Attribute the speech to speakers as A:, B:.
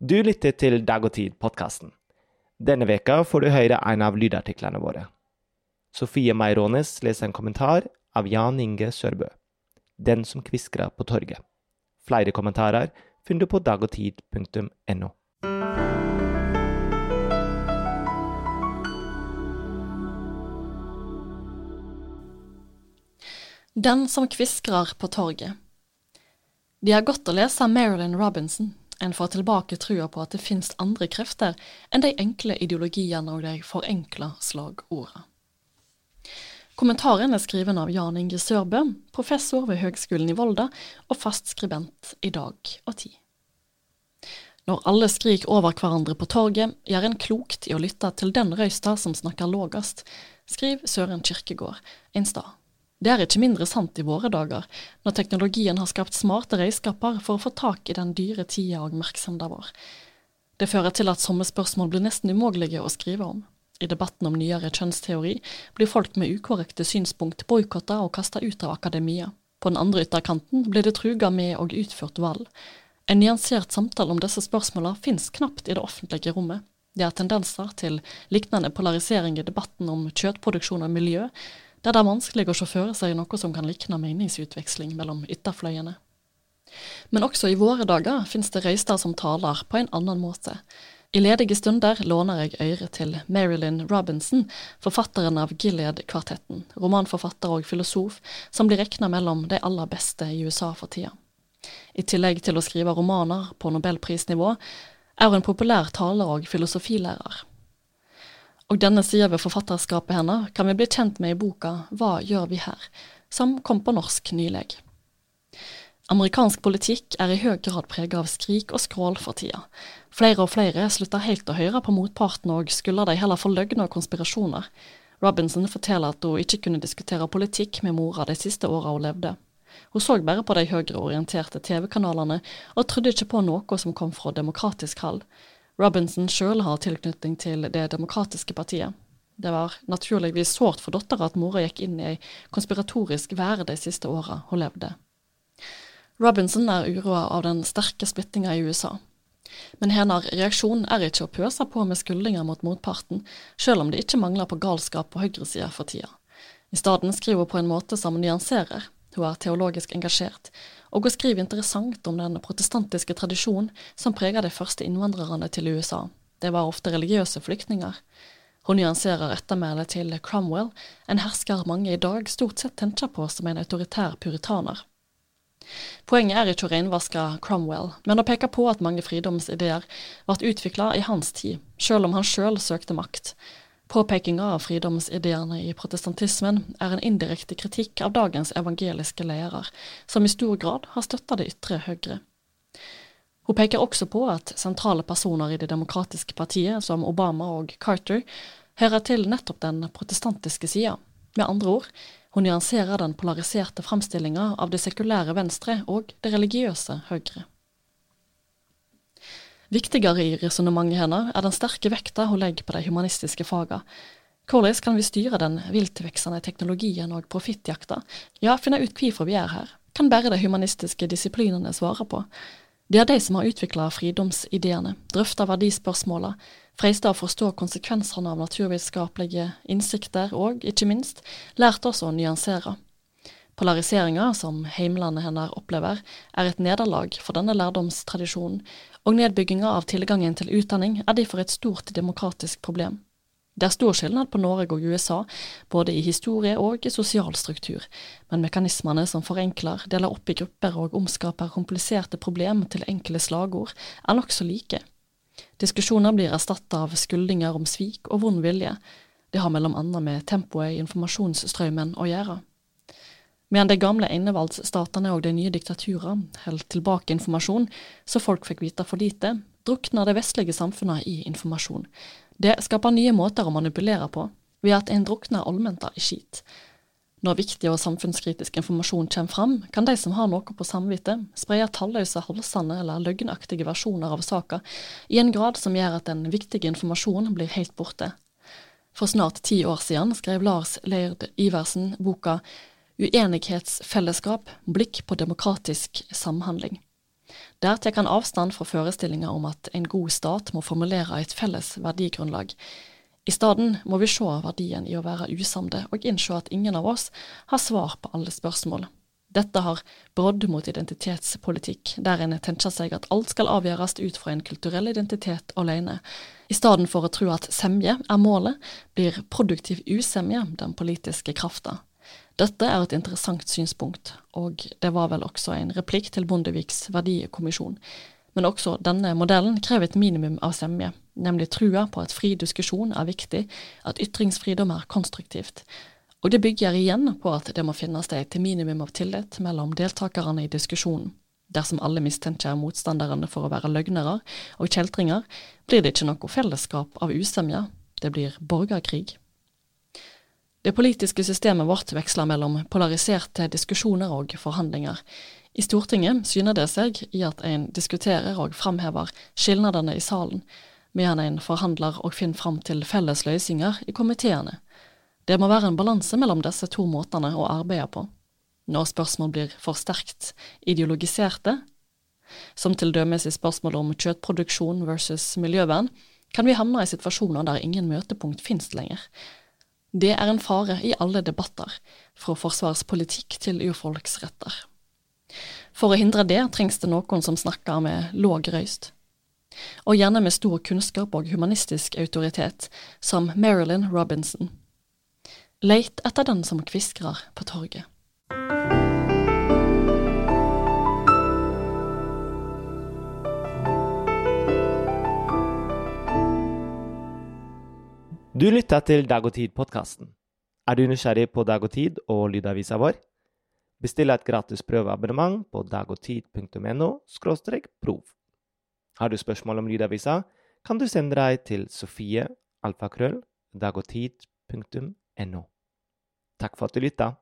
A: Du lytter til Dag og Tid-podkasten. Denne veka får du høre en av lydartiklene våre. Sofie Meirones leser en kommentar av Jan Inge Sørbø. Den som kviskra på torget. Flere kommentarer finner du på dagogtid.no.
B: Den som kviskrar på torget. De har godt å lese Marilyn Robinson. En får tilbake trua på at det finnes andre krefter enn de enkle ideologiene og de forenkla slagordene. Kommentaren er skriven av Jan Inge Sørbø, professor ved Høgskolen i Volda og fastskribent i Dag og Tid. Når alle skriker over hverandre på torget, gjør en klokt i å lytte til den røysta som snakker lågast, skriver Søren Kirkegård en stad. Det er ikke mindre sant i våre dager, når teknologien har skapt smarte redskaper for å få tak i den dyre tida og oppmerksomheten vår. Det fører til at somme spørsmål blir nesten umulige å skrive om. I debatten om nyere kjønnsteori blir folk med ukorrekte synspunkt boikotta og kasta ut av akademia. På den andre ytterkanten blir det truga med og utført valg. En nyansert samtale om disse spørsmålene finnes knapt i det offentlige rommet. Det er tendenser til lignende polarisering i debatten om kjøttproduksjon og miljø, der det er vanskelig å se for seg noe som kan likne meningsutveksling mellom ytterfløyene. Men også i våre dager finnes det røyster som taler på en annen måte. I ledige stunder låner jeg øret til Marilyn Robinson, forfatteren av Gilead-kvartetten, romanforfatter og filosof som blir regna mellom de aller beste i USA for tida. I tillegg til å skrive romaner på nobelprisnivå, er hun populær taler og filosofilærer. Og denne sida ved forfatterskapet hennes kan vi bli kjent med i boka Hva gjør vi her?, som kom på norsk nylig. Amerikansk politikk er i høy grad preget av skrik og skrål for tida. Flere og flere slutter helt å høre på motparten og skylder de heller for løgner og konspirasjoner. Robinson forteller at hun ikke kunne diskutere politikk med mora de siste åra hun levde. Hun så bare på de høyreorienterte TV-kanalene og trodde ikke på noe som kom fra demokratisk hold. Robinson sjøl har tilknytning til Det demokratiske partiet. Det var naturligvis sårt for dattera at mora gikk inn i ei konspiratorisk være de siste åra hun levde. Robinson er uroa av den sterke splittinga i USA. Men hennes reaksjon er ikke å pøse på med skuldinger mot motparten, sjøl om det ikke mangler på galskap på høyresida for tida. I stedet skriver hun på en måte som nyanserer. Hun er teologisk engasjert, og hun skriver interessant om den protestantiske tradisjonen som preger de første innvandrerne til USA. Det var ofte religiøse flyktninger. Hun nyanserer ettermælet til Cromwell, en hersker mange i dag stort sett tenker på som en autoritær puritaner. Poenget er ikke å renvaske Cromwell, men å peke på at mange fridomsideer ble utvikla i hans tid, selv om han sjøl søkte makt. Påpekinga av fridomsideene i protestantismen er en indirekte kritikk av dagens evangeliske lærer, som i stor grad har støtta det ytre høyre. Hun peker også på at sentrale personer i Det demokratiske partiet, som Obama og Carter, hører til nettopp den protestantiske sida. Med andre ord, hun nyanserer den polariserte framstillinga av det sekulære venstre og det religiøse høyre. Viktigere i resonnementet hennes er den sterke vekta hun legger på de humanistiske fagene. Hvordan kan vi styre den viltveksende teknologien og profittjakta? Ja, finne ut hvorfor vi er her, kan bare de humanistiske disiplinene svare på. Det er de som har utvikla fridomsideene, drøfta verdispørsmåla, freista å forstå konsekvensene av naturvitenskapelige innsikter og, ikke minst, lært oss å nyansere. Polariseringa som heimlandet hennes opplever, er et nederlag for denne lærdomstradisjonen, og nedbygginga av tilgangen til utdanning er derfor et stort demokratisk problem. Det er stor skillnad på Norge og USA, både i historie og i sosial struktur, men mekanismene som forenkler, deler opp i grupper og omskaper kompliserte problem til enkle slagord, er nokså like. Diskusjoner blir erstatta av skuldinger om svik og vond vilje. Det har mellom annet med tempoet i informasjonsstrømmen å gjøre. Medan de gamle enevaldsstatene og de nye diktaturene holdt tilbake informasjon, så folk fikk vite for lite, drukna de vestlige samfunnene i informasjon. Det skaper nye måter å manipulere på, ved at en drukner allmenta i skit. Når viktig og samfunnskritisk informasjon kommer fram, kan de som har noe på samvittet, spreie talløse halsende eller løgnaktige versjoner av saka, i en grad som gjør at den viktige informasjonen blir helt borte. For snart ti år siden skrev Lars Leird Iversen boka uenighetsfellesskap, blikk på demokratisk samhandling. Der tar han avstand fra forestillinga om at en god stat må formulere et felles verdigrunnlag. I stedet må vi se verdien i å være usamde, og innse at ingen av oss har svar på alle spørsmål. Dette har brodd mot identitetspolitikk, der en tenker seg at alt skal avgjøres ut fra en kulturell identitet alene. I stedet for å tro at semje er målet, blir produktiv usemje den politiske krafta. Dette er et interessant synspunkt, og det var vel også en replikk til Bondeviks verdikommisjon. Men også denne modellen krever et minimum av semje, nemlig trua på at fri diskusjon er viktig, at ytringsfridom er konstruktivt. Og det bygger igjen på at det må finnes et minimum av tillit mellom deltakerne i diskusjonen. Dersom alle mistenker motstanderne for å være løgnere og kjeltringer, blir det ikke noe fellesskap av usemje, det blir borgerkrig. Det politiske systemet vårt veksler mellom polariserte diskusjoner og forhandlinger. I Stortinget syner det seg i at en diskuterer og framhever skilnadene i salen, medan en forhandler og finner fram til felles løsninger i komiteene. Det må være en balanse mellom disse to måtene å arbeide på. Når spørsmål blir for sterkt ideologiserte, som til dømes i spørsmålet om kjøttproduksjon versus miljøvern, kan vi havne i situasjoner der ingen møtepunkt finnes lenger. Det er en fare i alle debatter, fra forsvarspolitikk til urfolksretter. For å hindre det trengs det noen som snakker med låg røyst. Og gjerne med stor kunnskap og humanistisk autoritet, som Marilyn Robinson. Leit etter den som kviskrer på torget.
A: Du lytter til Dag og Tid-podkasten. Er du nysgjerrig på Dag og Tid og lydavisa vår? Bestill et gratis prøveabonnement på dagogtid.no prov. Har du spørsmål om lydavisa, kan du sende deg til sofie.alfakrøll.dagogtid.no. alfakrøll Takk for at du lytta.